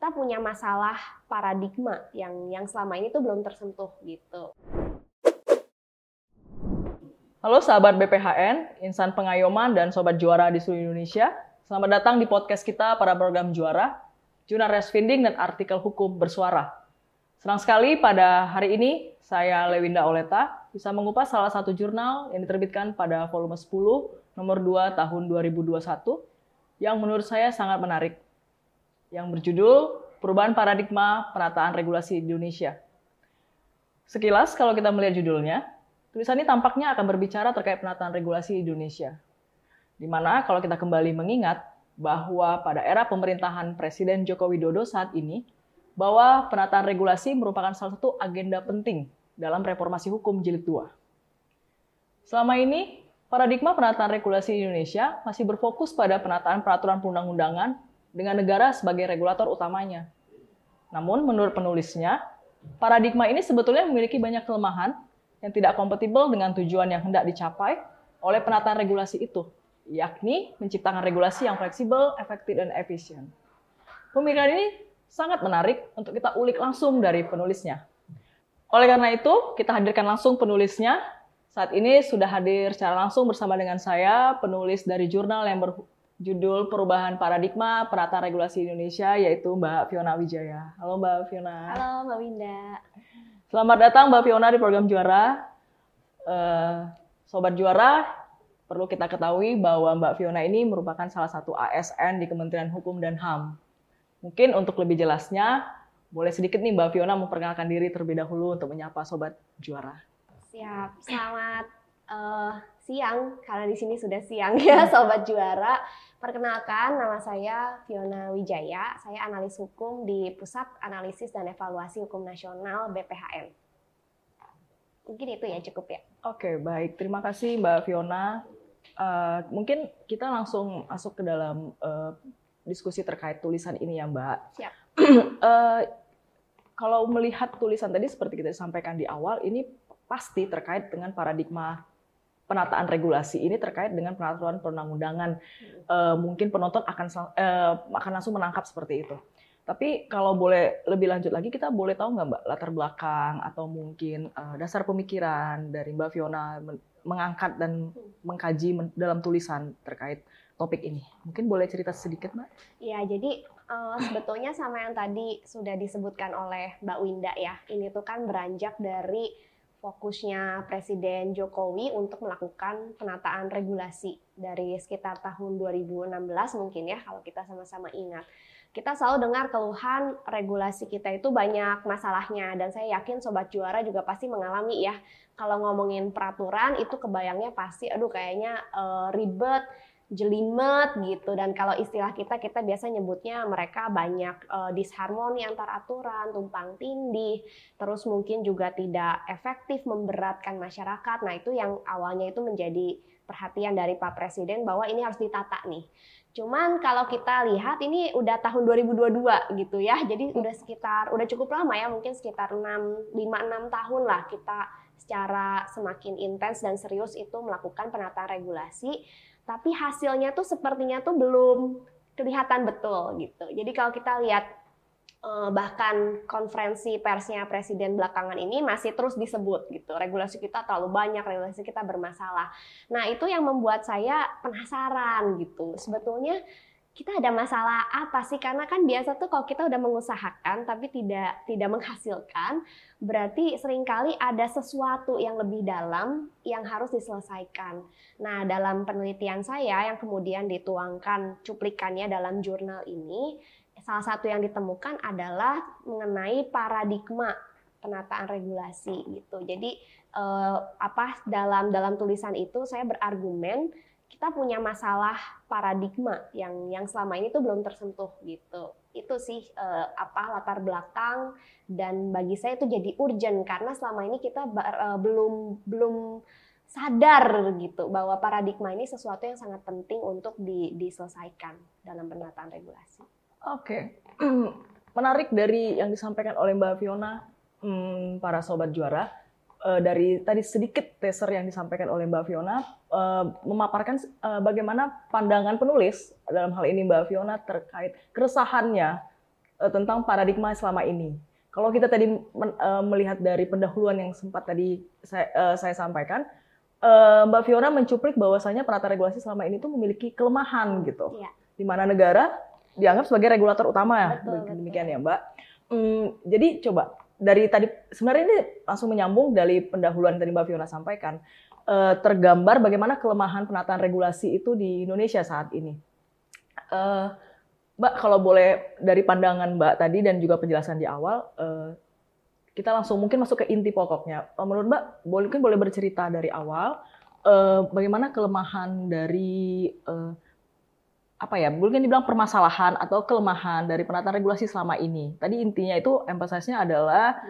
kita punya masalah paradigma yang yang selama ini tuh belum tersentuh gitu. Halo sahabat BPHN, insan pengayoman dan sobat juara di seluruh Indonesia. Selamat datang di podcast kita pada program juara, jurnal Resfinding dan artikel hukum bersuara. Senang sekali pada hari ini saya Lewinda Oleta bisa mengupas salah satu jurnal yang diterbitkan pada volume 10 nomor 2 tahun 2021 yang menurut saya sangat menarik yang berjudul Perubahan Paradigma Penataan Regulasi Indonesia. Sekilas kalau kita melihat judulnya, tulisan ini tampaknya akan berbicara terkait penataan regulasi Indonesia. Di mana kalau kita kembali mengingat bahwa pada era pemerintahan Presiden Joko Widodo saat ini, bahwa penataan regulasi merupakan salah satu agenda penting dalam reformasi hukum jilid 2. Selama ini, paradigma penataan regulasi Indonesia masih berfokus pada penataan peraturan perundang-undangan dengan negara sebagai regulator utamanya. Namun, menurut penulisnya, paradigma ini sebetulnya memiliki banyak kelemahan yang tidak kompatibel dengan tujuan yang hendak dicapai oleh penataan regulasi itu, yakni menciptakan regulasi yang fleksibel, efektif, dan efisien. Pemikiran ini sangat menarik untuk kita ulik langsung dari penulisnya. Oleh karena itu, kita hadirkan langsung penulisnya. Saat ini sudah hadir secara langsung bersama dengan saya, penulis dari jurnal yang judul Perubahan Paradigma Penataan Regulasi Indonesia yaitu Mbak Fiona Wijaya. Halo Mbak Fiona. Halo Mbak Winda. Selamat datang Mbak Fiona di program Juara. Uh, Sobat Juara, perlu kita ketahui bahwa Mbak Fiona ini merupakan salah satu ASN di Kementerian Hukum dan HAM. Mungkin untuk lebih jelasnya, boleh sedikit nih Mbak Fiona memperkenalkan diri terlebih dahulu untuk menyapa Sobat Juara. Siap, selamat uh, siang, karena di sini sudah siang ya Sobat Juara. Perkenalkan, nama saya Fiona Wijaya. Saya analis hukum di Pusat Analisis dan Evaluasi Hukum Nasional BPHN. Mungkin itu ya cukup ya. Oke, baik. Terima kasih Mbak Fiona. Uh, mungkin kita langsung masuk ke dalam uh, diskusi terkait tulisan ini ya Mbak. Siap. uh, kalau melihat tulisan tadi seperti kita sampaikan di awal, ini pasti terkait dengan paradigma penataan regulasi ini terkait dengan peraturan perundang-undangan. Uh, mungkin penonton akan uh, akan langsung menangkap seperti itu. Tapi kalau boleh lebih lanjut lagi, kita boleh tahu nggak Mbak latar belakang atau mungkin uh, dasar pemikiran dari Mbak Fiona mengangkat dan mengkaji men dalam tulisan terkait topik ini. Mungkin boleh cerita sedikit Mbak? Ya, jadi uh, sebetulnya sama yang tadi sudah disebutkan oleh Mbak Winda ya. Ini tuh kan beranjak dari fokusnya Presiden Jokowi untuk melakukan penataan regulasi dari sekitar tahun 2016 mungkin ya kalau kita sama-sama ingat. Kita selalu dengar keluhan regulasi kita itu banyak masalahnya dan saya yakin sobat juara juga pasti mengalami ya. Kalau ngomongin peraturan itu kebayangnya pasti aduh kayaknya uh, ribet, jelimet gitu dan kalau istilah kita kita biasa nyebutnya mereka banyak uh, disharmoni antar aturan, tumpang tindih, terus mungkin juga tidak efektif memberatkan masyarakat. Nah, itu yang awalnya itu menjadi perhatian dari Pak Presiden bahwa ini harus ditata nih. Cuman kalau kita lihat ini udah tahun 2022 gitu ya. Jadi udah sekitar udah cukup lama ya, mungkin sekitar 6 5 6 tahun lah kita secara semakin intens dan serius itu melakukan penataan regulasi tapi hasilnya tuh sepertinya tuh belum kelihatan betul gitu. Jadi kalau kita lihat bahkan konferensi persnya presiden belakangan ini masih terus disebut gitu regulasi kita terlalu banyak regulasi kita bermasalah nah itu yang membuat saya penasaran gitu sebetulnya kita ada masalah apa sih? Karena kan biasa tuh kalau kita udah mengusahakan tapi tidak tidak menghasilkan, berarti sering kali ada sesuatu yang lebih dalam yang harus diselesaikan. Nah, dalam penelitian saya yang kemudian dituangkan cuplikannya dalam jurnal ini, salah satu yang ditemukan adalah mengenai paradigma penataan regulasi gitu. Jadi eh, apa dalam dalam tulisan itu saya berargumen kita punya masalah paradigma yang yang selama ini tuh belum tersentuh gitu. Itu sih uh, apa latar belakang dan bagi saya itu jadi urgent karena selama ini kita uh, belum belum sadar gitu bahwa paradigma ini sesuatu yang sangat penting untuk di, diselesaikan dalam penataan regulasi. Oke, okay. menarik dari yang disampaikan oleh Mbak Fiona, hmm, para sobat juara uh, dari tadi sedikit teaser yang disampaikan oleh Mbak Fiona uh, memaparkan uh, bagaimana pandangan penulis dalam hal ini Mbak Fiona terkait keresahannya uh, tentang paradigma selama ini. Kalau kita tadi men, uh, melihat dari pendahuluan yang sempat tadi saya, uh, saya sampaikan, uh, Mbak Fiona mencuplik bahwasanya penata regulasi selama ini tuh memiliki kelemahan gitu. Iya. Di mana negara dianggap sebagai regulator utama ya, demikian betul. ya Mbak. Hmm, jadi coba dari tadi sebenarnya ini langsung menyambung dari pendahuluan yang tadi Mbak Fiona sampaikan eh, tergambar bagaimana kelemahan penataan regulasi itu di Indonesia saat ini. Eh, Mbak kalau boleh dari pandangan Mbak tadi dan juga penjelasan di awal eh, kita langsung mungkin masuk ke inti pokoknya. Eh, Menurut Mbak boleh mungkin boleh bercerita dari awal eh, bagaimana kelemahan dari eh, apa ya mungkin dibilang permasalahan atau kelemahan dari penataan regulasi selama ini. Tadi intinya itu emphasize-nya adalah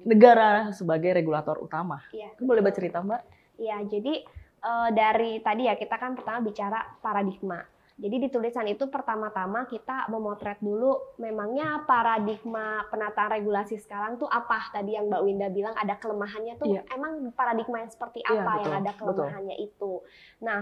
negara sebagai regulator utama. Iya. Boleh bercerita Mbak? Iya, jadi eh, dari tadi ya kita kan pertama bicara paradigma. Jadi di tulisan itu pertama-tama kita memotret dulu memangnya paradigma penataan regulasi sekarang tuh apa? Tadi yang Mbak Winda bilang ada kelemahannya tuh Iya. emang paradigma yang seperti Iya, apa yang betul, ada betul. kelemahannya itu. Nah,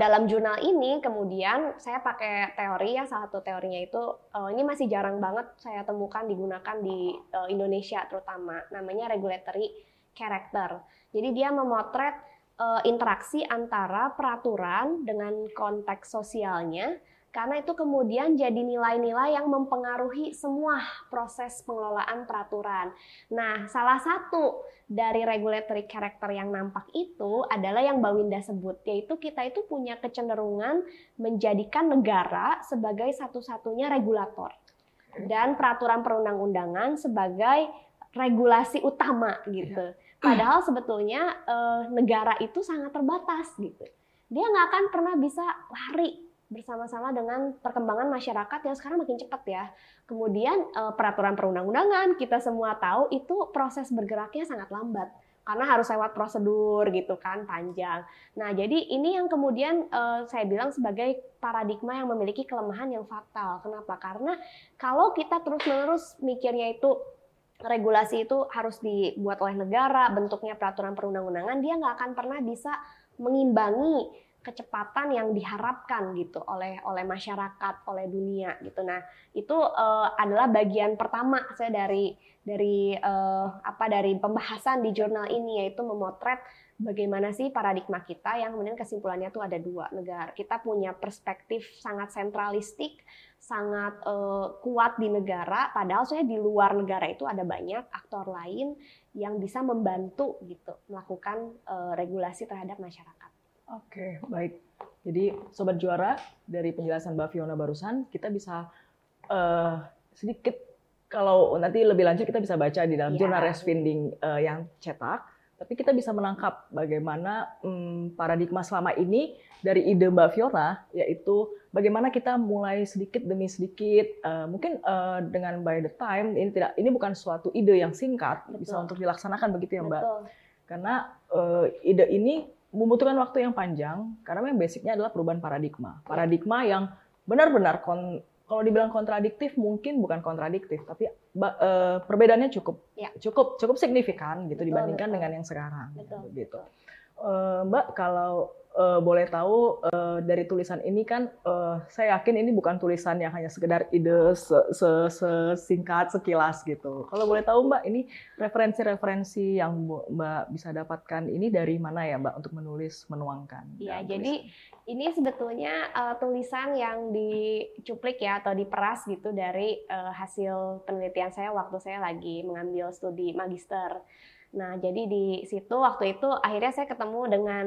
dalam jurnal ini kemudian saya pakai teori ya salah satu teorinya itu eh, ini masih jarang banget saya temukan digunakan di eh, Indonesia terutama namanya regulatory character. Jadi dia memotret eh, interaksi antara peraturan dengan konteks sosialnya karena itu kemudian jadi nilai-nilai yang mempengaruhi semua proses pengelolaan peraturan. Nah, salah satu dari regulatory character yang nampak itu adalah yang Mbak Winda sebut, yaitu kita itu punya kecenderungan menjadikan negara sebagai satu-satunya regulator dan peraturan perundang-undangan sebagai regulasi utama gitu. Padahal sebetulnya eh, negara itu sangat terbatas gitu. Dia nggak akan pernah bisa lari bersama-sama dengan perkembangan masyarakat yang sekarang makin cepat ya. Kemudian eh, peraturan perundang-undangan kita semua tahu itu proses bergeraknya sangat lambat karena harus lewat prosedur gitu kan panjang. Nah jadi ini yang kemudian eh, saya bilang sebagai paradigma yang memiliki kelemahan yang fatal. Kenapa? Karena kalau kita terus-menerus mikirnya itu regulasi itu harus dibuat oleh negara, bentuknya peraturan perundang-undangan, dia nggak akan pernah bisa mengimbangi kecepatan yang diharapkan gitu oleh oleh masyarakat, oleh dunia gitu. Nah itu eh, adalah bagian pertama saya dari dari eh, apa dari pembahasan di jurnal ini yaitu memotret bagaimana sih paradigma kita yang kemudian kesimpulannya tuh ada dua negara. Kita punya perspektif sangat sentralistik, sangat eh, kuat di negara, padahal saya di luar negara itu ada banyak aktor lain yang bisa membantu gitu melakukan eh, regulasi terhadap masyarakat. Oke, baik. Jadi sobat juara dari penjelasan Mbak Fiona barusan kita bisa eh, sedikit kalau nanti lebih lanjut kita bisa baca di dalam Iya. jurnal Resfinding eh, yang cetak, tapi kita bisa menangkap bagaimana hmm, paradigma selama ini dari ide Mbak Fiona yaitu bagaimana kita mulai sedikit demi sedikit eh, mungkin eh, dengan by the time ini tidak ini bukan suatu ide yang singkat bisa Betul. untuk dilaksanakan begitu ya Mbak Betul. karena eh, ide ini membutuhkan waktu yang panjang karena memang basicnya adalah perubahan paradigma. Paradigma yang benar-benar kon- kalau dibilang kontradiktif mungkin bukan kontradiktif, tapi eh, perbedaannya cukup Ya. cukup cukup signifikan gitu Betul, dibandingkan betul. dengan yang sekarang. Betul, Gitu. Eh, Mbak kalau eh, boleh tahu eh, dari tulisan ini kan eh, saya yakin ini bukan tulisan yang hanya sekedar ide se- se- sesingkat sekilas gitu. Kalau boleh tahu Mbak ini referensi-referensi yang Mbak bisa dapatkan ini dari mana ya Mbak untuk menulis menuangkan? Iya, jadi tulisan? ini sebetulnya eh, tulisan yang dicuplik ya atau diperas gitu dari eh, hasil penelitian saya waktu saya lagi mengambil studi magister. Nah, jadi di situ waktu itu akhirnya saya ketemu dengan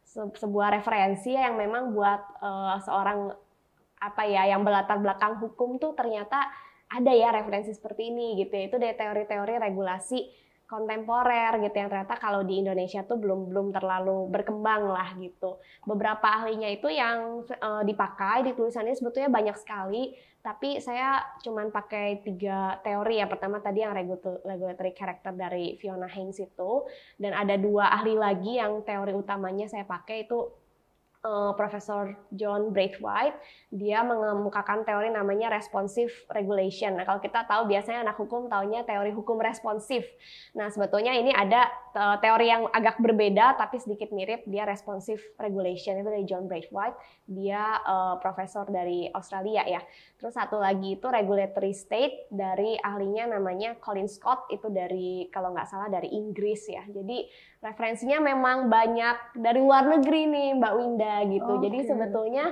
se- sebuah referensi yang memang buat eh, seorang apa ya yang berlatar belakang hukum tuh ternyata ada ya referensi seperti ini gitu ya. Itu dari teori-teori regulasi kontemporer gitu yang ternyata kalau di Indonesia tuh belum belum terlalu berkembang lah gitu. Beberapa ahlinya itu yang eh, dipakai di tulisannya sebetulnya banyak sekali, tapi saya cuman pakai tiga teori ya. Pertama tadi yang regulator- regulatory character dari Fiona Haynes itu, dan ada dua ahli lagi yang teori utamanya saya pakai itu uh, Profesor John Braithwaite, dia mengemukakan teori namanya responsive regulation. Nah, kalau kita tahu biasanya anak hukum taunya teori hukum responsif. Nah, sebetulnya ini ada uh, teori yang agak berbeda tapi sedikit mirip. Dia responsive regulation itu dari John Braithwaite. Dia uh, profesor dari Australia ya. Terus satu lagi itu regulatory state dari ahlinya namanya Colin Scott itu dari kalau nggak salah dari Inggris ya. Jadi referensinya memang banyak dari luar negeri nih Mbak Winda gitu. Okay. Jadi sebetulnya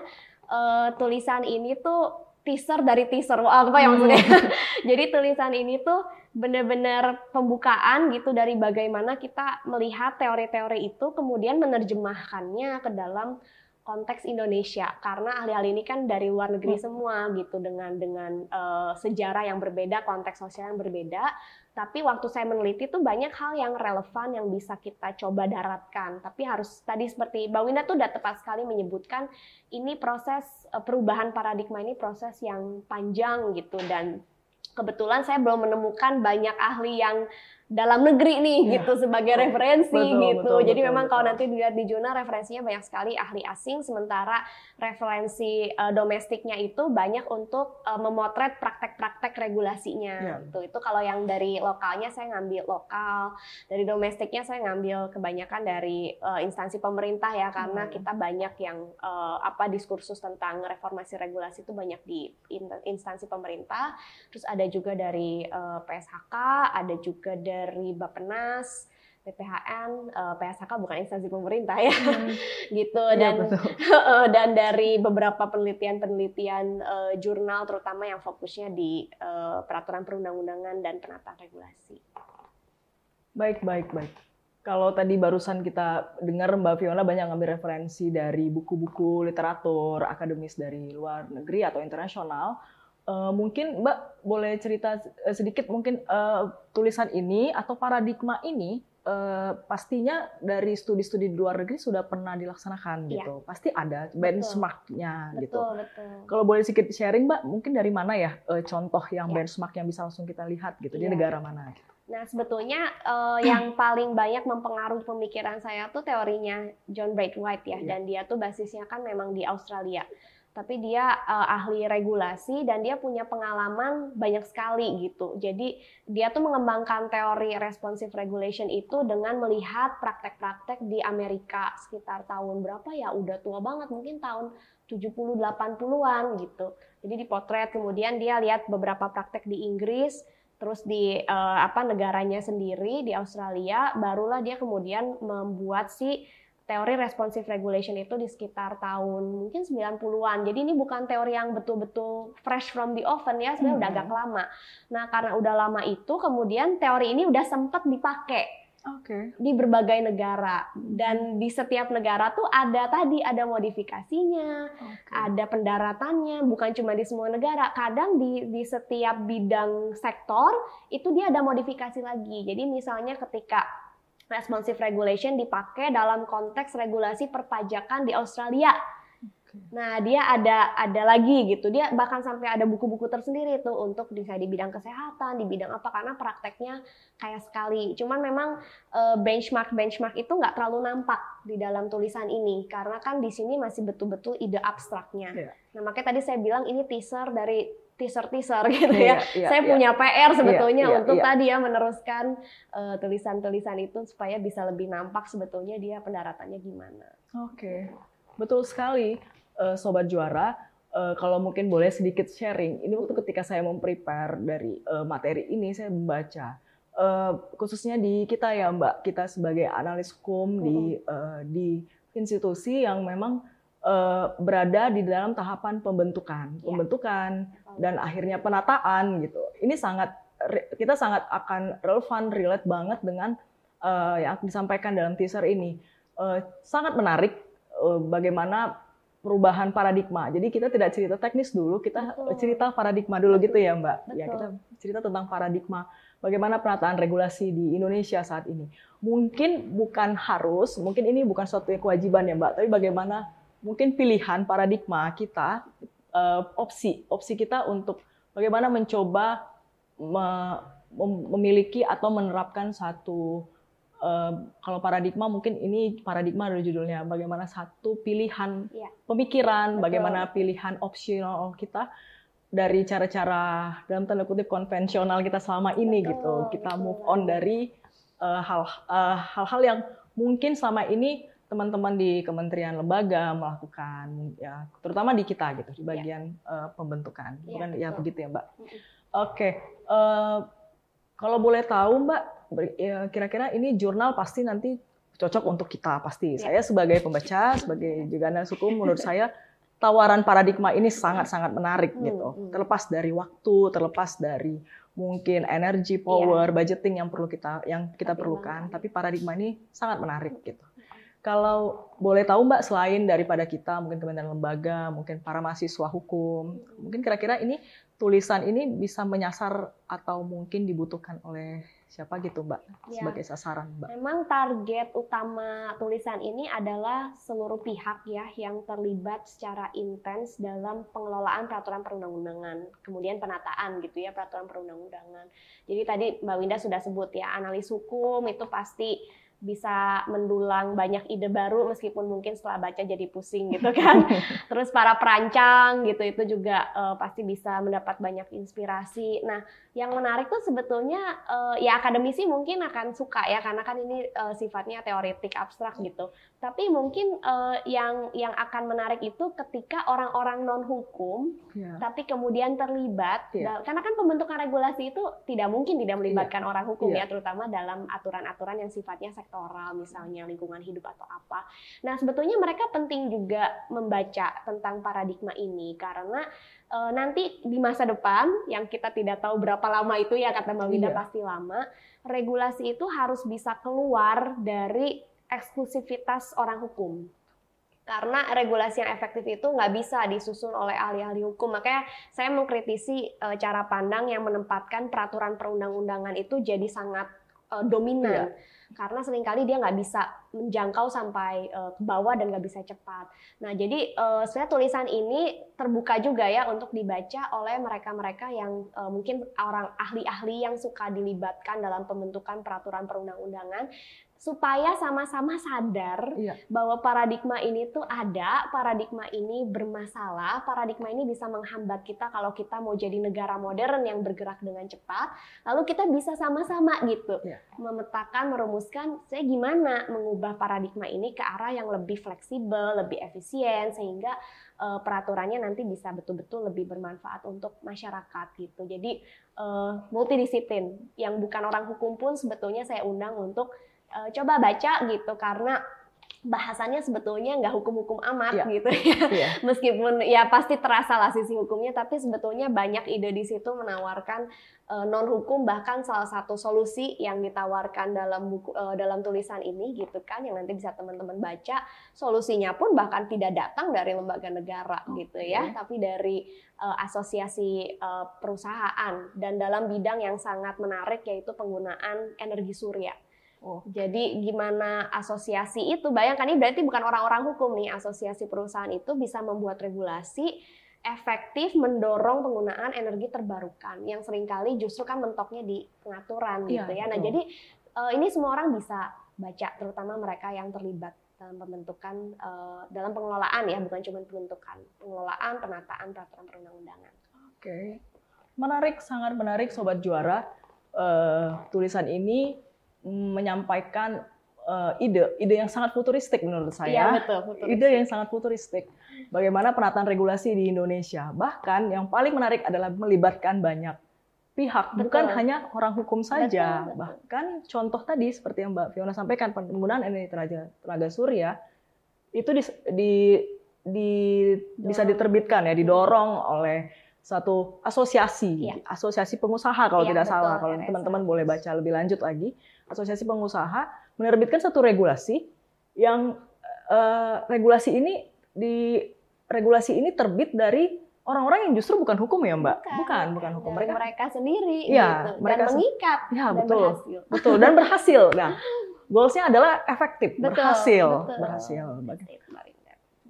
uh, tulisan ini tuh teaser dari teaser. Wah, apa ya maksudnya? Hmm. Jadi tulisan ini tuh benar-benar pembukaan gitu dari bagaimana kita melihat teori-teori itu kemudian menerjemahkannya ke dalam konteks Indonesia karena ahli-ahli ini kan dari luar negeri hmm. semua gitu dengan dengan uh, sejarah yang berbeda, konteks sosial yang berbeda. Tapi waktu saya meneliti tuh banyak hal yang relevan yang bisa kita coba daratkan. Tapi harus tadi seperti Mbak Winda tuh udah tepat sekali menyebutkan ini proses uh, perubahan paradigma ini proses yang panjang gitu dan kebetulan saya belum menemukan banyak ahli yang dalam negeri nih ya. gitu sebagai referensi betul, gitu. Betul, Jadi betul, memang betul. kalau nanti dilihat di jurnal referensinya banyak sekali ahli asing sementara referensi uh, domestiknya itu banyak untuk uh, memotret praktek-praktek regulasinya ya. gitu. Itu kalau yang dari lokalnya saya ngambil lokal, dari domestiknya saya ngambil kebanyakan dari uh, instansi pemerintah ya karena hmm. kita banyak yang uh, apa diskursus tentang reformasi regulasi itu banyak di instansi pemerintah. Terus ada juga dari uh, PSHK, ada juga dari dari Bappenas, PPHN, uh, eh, PSHK bukan instansi pemerintah ya, hmm. gitu iya, dan ya, dan dari beberapa penelitian-penelitian uh, jurnal terutama yang fokusnya di uh, peraturan perundang-undangan dan penataan regulasi. Baik, baik, baik. Kalau tadi barusan kita dengar Mbak Fiona banyak ngambil referensi dari buku-buku literatur akademis dari luar negeri atau internasional, Uh, mungkin Mbak boleh cerita eh, sedikit mungkin uh, tulisan ini atau paradigma ini uh, pastinya dari studi-studi di luar negeri sudah pernah dilaksanakan iya. gitu. Pasti ada benchmarknya gitu. Betul. Kalau boleh sedikit sharing Mbak, mungkin dari mana ya uh, contoh yang ya. benchmark yang bisa langsung kita lihat gitu ya. di iya. negara mana? Gitu. Nah, sebetulnya uh, yang paling banyak mempengaruhi pemikiran saya tuh teorinya John Braithwaite ya, ya. dan dia tuh basisnya kan memang di Australia tapi dia uh, ahli regulasi dan dia punya pengalaman banyak sekali gitu. Jadi dia tuh mengembangkan teori responsive regulation itu dengan melihat praktek-praktek di Amerika sekitar tahun berapa ya? Udah tua banget, mungkin tahun 70 80-an gitu. Jadi dipotret kemudian dia lihat beberapa praktek di Inggris, terus di uh, apa negaranya sendiri di Australia, barulah dia kemudian membuat si teori responsive regulation itu di sekitar tahun mungkin 90-an. Jadi ini bukan teori yang betul-betul fresh from the oven ya, sebenarnya hmm. udah agak lama. Nah, karena udah lama itu kemudian teori ini udah sempat dipakai okay. di berbagai negara dan di setiap negara tuh ada tadi ada modifikasinya, okay. ada pendaratannya, bukan cuma di semua negara. Kadang di di setiap bidang sektor itu dia ada modifikasi lagi. Jadi misalnya ketika responsive regulation dipakai dalam konteks regulasi perpajakan di Australia. Nah, dia ada ada lagi gitu. Dia bahkan sampai ada buku-buku tersendiri itu untuk bisa di bidang kesehatan, di bidang apa karena prakteknya kayak sekali. Cuman memang eh, benchmark benchmark itu nggak terlalu nampak di dalam tulisan ini karena kan di sini masih betul-betul ide abstraknya. Yeah. Nah, makanya tadi saya bilang ini teaser dari teaser-teaser gitu ya. Iya, iya, saya iya. punya PR sebetulnya iya, iya, untuk iya. tadi ya meneruskan uh, tulisan-tulisan itu supaya bisa lebih nampak sebetulnya dia pendaratannya gimana. Oke, okay. betul sekali, uh, sobat juara. Uh, kalau mungkin boleh sedikit sharing, ini waktu ketika saya memprepare dari uh, materi ini saya membaca uh, khususnya di kita ya Mbak, kita sebagai analis hukum di uh, di institusi yang memang uh, berada di dalam tahapan pembentukan, pembentukan dan akhirnya penataan gitu. Ini sangat kita sangat akan relevan, relate banget dengan uh, yang disampaikan dalam teaser ini. Uh, sangat menarik uh, bagaimana perubahan paradigma. Jadi kita tidak cerita teknis dulu, kita Betul. cerita paradigma dulu Betul. gitu ya Mbak. Betul. Ya kita cerita tentang paradigma bagaimana penataan regulasi di Indonesia saat ini. Mungkin bukan harus, mungkin ini bukan suatu kewajiban ya Mbak, tapi bagaimana mungkin pilihan paradigma kita uh, opsi opsi kita untuk bagaimana mencoba me, memiliki atau menerapkan satu uh, kalau paradigma mungkin ini paradigma dari judulnya bagaimana satu pilihan ya. pemikiran, Betul. bagaimana pilihan opsional kita dari cara-cara dalam tanda kutip konvensional kita selama ini Betul. gitu. Kita move on dari uh, hal uh, hal-hal yang mungkin selama ini teman-teman di kementerian lembaga melakukan ya terutama di kita gitu di ya. bagian ya. uh, pembentukan ya, bukan ya begitu ya mbak oke okay. uh, kalau boleh tahu mbak ya, kira-kira ini jurnal pasti nanti cocok untuk kita pasti ya. saya sebagai pembaca sebagai juga hukum menurut saya tawaran paradigma ini sangat-sangat menarik hmm, gitu hmm. terlepas dari waktu terlepas dari mungkin energi iya. power ya. budgeting yang perlu kita yang kita tapi perlukan tapi paradigma ini sangat menarik gitu kalau boleh tahu Mbak, selain daripada kita, mungkin kementerian lembaga, mungkin para mahasiswa hukum, mungkin kira-kira ini tulisan ini bisa menyasar atau mungkin dibutuhkan oleh siapa gitu Mbak ya. sebagai sasaran Mbak? Memang target utama tulisan ini adalah seluruh pihak ya yang terlibat secara intens dalam pengelolaan peraturan perundang-undangan, kemudian penataan gitu ya peraturan perundang-undangan. Jadi tadi Mbak Winda sudah sebut ya analis hukum itu pasti bisa mendulang banyak ide baru meskipun mungkin setelah baca jadi pusing gitu kan. Terus para perancang gitu itu juga uh, pasti bisa mendapat banyak inspirasi. Nah, yang menarik tuh sebetulnya uh, ya akademisi mungkin akan suka ya karena kan ini uh, sifatnya teoretik abstrak gitu. Tapi mungkin uh, yang yang akan menarik itu ketika orang-orang non hukum yeah. tapi kemudian terlibat yeah. karena kan pembentukan regulasi itu tidak mungkin tidak melibatkan yeah. orang hukum yeah. ya terutama dalam aturan-aturan yang sifatnya sektoral misalnya lingkungan hidup atau apa. Nah, sebetulnya mereka penting juga membaca tentang paradigma ini karena e, nanti di masa depan yang kita tidak tahu berapa lama itu ya kata Mbak Winda iya. pasti lama, regulasi itu harus bisa keluar dari eksklusivitas orang hukum karena regulasi yang efektif itu nggak bisa disusun oleh ahli-ahli hukum. Makanya saya mengkritisi e, cara pandang yang menempatkan peraturan perundang-undangan itu jadi sangat e, dominan. Iya karena sering kali dia nggak bisa menjangkau sampai uh, ke bawah dan nggak bisa cepat. Nah, jadi uh, sebenarnya tulisan ini terbuka juga ya untuk dibaca oleh mereka-mereka yang uh, mungkin orang ahli-ahli yang suka dilibatkan dalam pembentukan peraturan perundang-undangan supaya sama-sama sadar iya. bahwa paradigma ini tuh ada, paradigma ini bermasalah, paradigma ini bisa menghambat kita kalau kita mau jadi negara modern yang bergerak dengan cepat, lalu kita bisa sama-sama gitu iya. memetakan, merumuskan saya gimana mengubah paradigma ini ke arah yang lebih fleksibel, lebih efisien sehingga uh, peraturannya nanti bisa betul-betul lebih bermanfaat untuk masyarakat gitu. Jadi uh, multidisiplin yang bukan orang hukum pun sebetulnya saya undang untuk uh, coba baca gitu karena bahasannya sebetulnya nggak hukum-hukum amat yeah. gitu ya. Yeah. Meskipun ya pasti terasa lah sisi hukumnya, tapi sebetulnya banyak ide di situ menawarkan uh, eh, non hukum bahkan salah satu solusi yang ditawarkan dalam buku uh, dalam tulisan ini gitu kan yang nanti bisa teman-teman baca. Solusinya pun bahkan tidak datang dari lembaga negara okay. gitu ya, tapi dari uh, asosiasi uh, perusahaan dan dalam bidang yang sangat menarik yaitu penggunaan energi surya. Oh. Jadi gimana asosiasi itu, bayangkan ini berarti bukan orang-orang hukum nih, asosiasi perusahaan itu bisa membuat regulasi efektif mendorong penggunaan energi terbarukan yang sering kali justru kan mentoknya di pengaturan ya, gitu ya. Nah, jadi uh, ini semua orang bisa baca terutama mereka yang terlibat dalam pembentukan uh, dalam pengelolaan ya, bukan cuma pembentukan, pengelolaan, penataan peraturan perundang-undangan. Oke. Menarik, sangat menarik sobat juara. Uh, tulisan ini menyampaikan uh, ide, ide yang sangat futuristik menurut saya. Iya, betul, futuristik. Ide yang sangat futuristik. Bagaimana penataan regulasi di Indonesia. Bahkan yang paling menarik adalah melibatkan banyak pihak, betul. bukan hanya orang hukum saja. Betul, betul. Bahkan contoh tadi seperti yang Mbak Fiona sampaikan, penggunaan energi tenaga, tenaga surya itu di, di, di bisa diterbitkan ya, didorong oleh satu asosiasi, ya. asosiasi pengusaha kalau ya, tidak betul, salah. Kalau teman-teman boleh baca lebih lanjut lagi, asosiasi pengusaha menerbitkan satu regulasi yang uh, regulasi ini di regulasi ini terbit dari orang-orang yang justru bukan hukum ya mbak, bukan, bukan, bukan hukum mereka mereka sendiri, ya, gitu. mereka dan mengikat, ya dan betul, berhasil. betul dan berhasil. Nah, goalsnya adalah efektif, betul, berhasil, betul. berhasil. berhasil.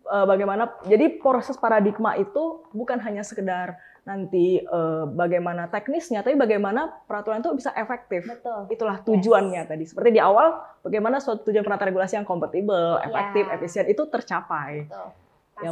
Eh, bagaimana jadi proses paradigma itu bukan hanya sekedar nanti uh, bagaimana teknisnya, tapi bagaimana peraturan itu bisa efektif. Betul. Itulah tujuannya yes. tadi. Seperti di awal, bagaimana suatu tujuan penataan regulasi yang kompatibel, efektif, yeah. efisien itu tercapai. Betul. Ya,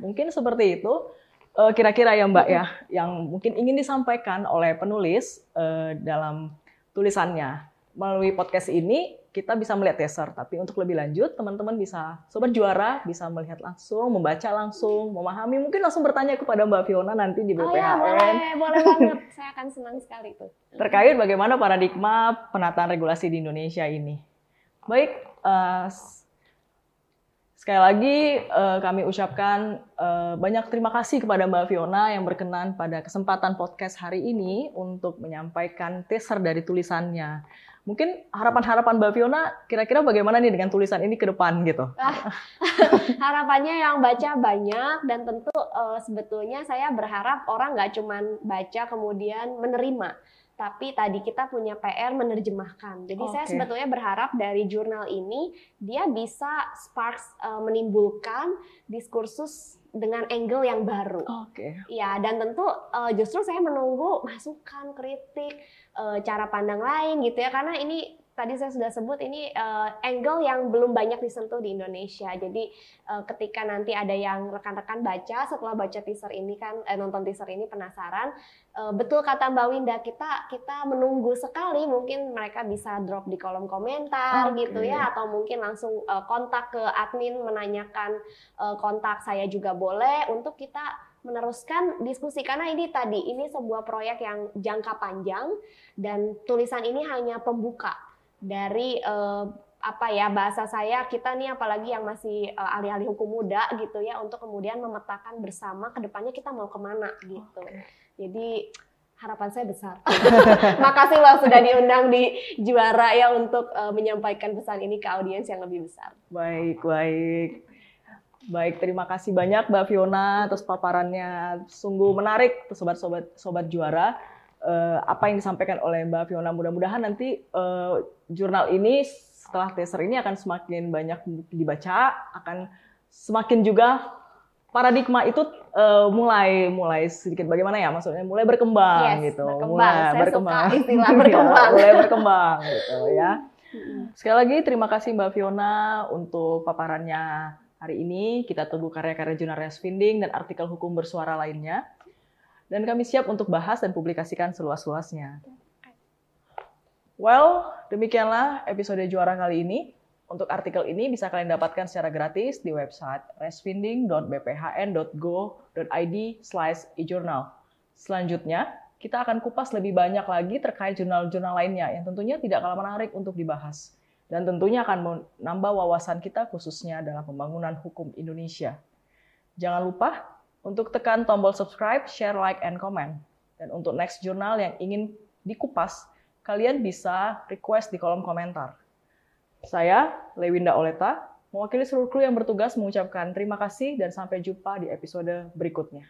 mungkin seperti itu. Eh, kira-kira uh, ya Mbak ya, yang mungkin ingin disampaikan oleh penulis uh, dalam tulisannya melalui podcast ini kita bisa melihat teaser, tapi untuk lebih lanjut teman-teman bisa sobat juara bisa melihat langsung, membaca langsung, memahami, mungkin langsung bertanya kepada Mbak Fiona nanti di BPHN. Oh ya, boleh, boleh banget. Saya akan senang sekali tuh. Terkait bagaimana paradigma penataan regulasi di Indonesia ini. Baik, uh, sekali lagi uh, kami ucapkan uh, banyak terima kasih kepada Mbak Fiona yang berkenan pada kesempatan podcast hari ini untuk menyampaikan teaser dari tulisannya. Mungkin harapan-harapan Mbak Fiona kira-kira bagaimana nih dengan tulisan ini ke depan gitu? Ah, harapannya yang baca banyak dan tentu uh, sebetulnya saya berharap orang nggak cuma baca kemudian menerima, tapi tadi kita punya PR menerjemahkan. Jadi okay. saya sebetulnya berharap dari jurnal ini dia bisa sparks uh, menimbulkan diskursus dengan angle yang baru. Oke. Okay. Ya, dan tentu uh, justru saya menunggu masukan, kritik, uh, cara pandang lain gitu ya karena ini tadi saya sudah sebut ini uh, angle yang belum banyak disentuh di Indonesia. Jadi uh, ketika nanti ada yang rekan-rekan baca setelah baca teaser ini kan eh, nonton teaser ini penasaran, uh, betul kata Mbak Winda kita kita menunggu sekali mungkin mereka bisa drop di kolom komentar okay. gitu ya atau mungkin langsung uh, kontak ke admin menanyakan uh, kontak saya juga boleh untuk kita meneruskan diskusi karena ini tadi ini sebuah proyek yang jangka panjang dan tulisan ini hanya pembuka dari uh, apa ya bahasa saya kita nih apalagi yang masih uh, ahli-ahli hukum muda gitu ya untuk kemudian memetakan bersama ke depannya kita mau ke mana gitu. Okay. Jadi harapan saya besar. Makasih loh sudah diundang di juara ya untuk uh, menyampaikan pesan ini ke audiens yang lebih besar. Baik, baik. Baik, terima kasih banyak Mbak Fiona atas paparannya. Sungguh menarik sobat-sobat sobat juara. Uh, apa yang disampaikan oleh Mbak Fiona mudah-mudahan nanti uh, jurnal ini setelah teaser ini akan semakin banyak dibaca, akan semakin juga paradigma itu uh, mulai mulai sedikit bagaimana ya maksudnya mulai berkembang yes, gitu, berkembang. mulai Saya berkembang, suka istilah berkembang, mulai berkembang gitu ya. Sekali lagi terima kasih Mbak Fiona untuk paparannya Hari ini kita tunggu karya-karya jurnal Resfinding dan artikel hukum bersuara lainnya. Dan kami siap untuk bahas dan publikasikan seluas-luasnya. Well, demikianlah episode juara kali ini. Untuk artikel ini bisa kalian dapatkan secara gratis di website resfinding.bphn.go.id slash e-journal. Selanjutnya, kita akan kupas lebih banyak lagi terkait jurnal-jurnal lainnya yang tentunya tidak kalah menarik untuk dibahas dan tentunya akan menambah wawasan kita khususnya dalam pembangunan hukum Indonesia. Jangan lupa untuk tekan tombol subscribe, share, like, and comment. Dan untuk next jurnal yang ingin dikupas, kalian bisa request di kolom komentar. Saya, Lewinda Oleta, mewakili seluruh kru yang bertugas mengucapkan terima kasih dan sampai jumpa di episode berikutnya.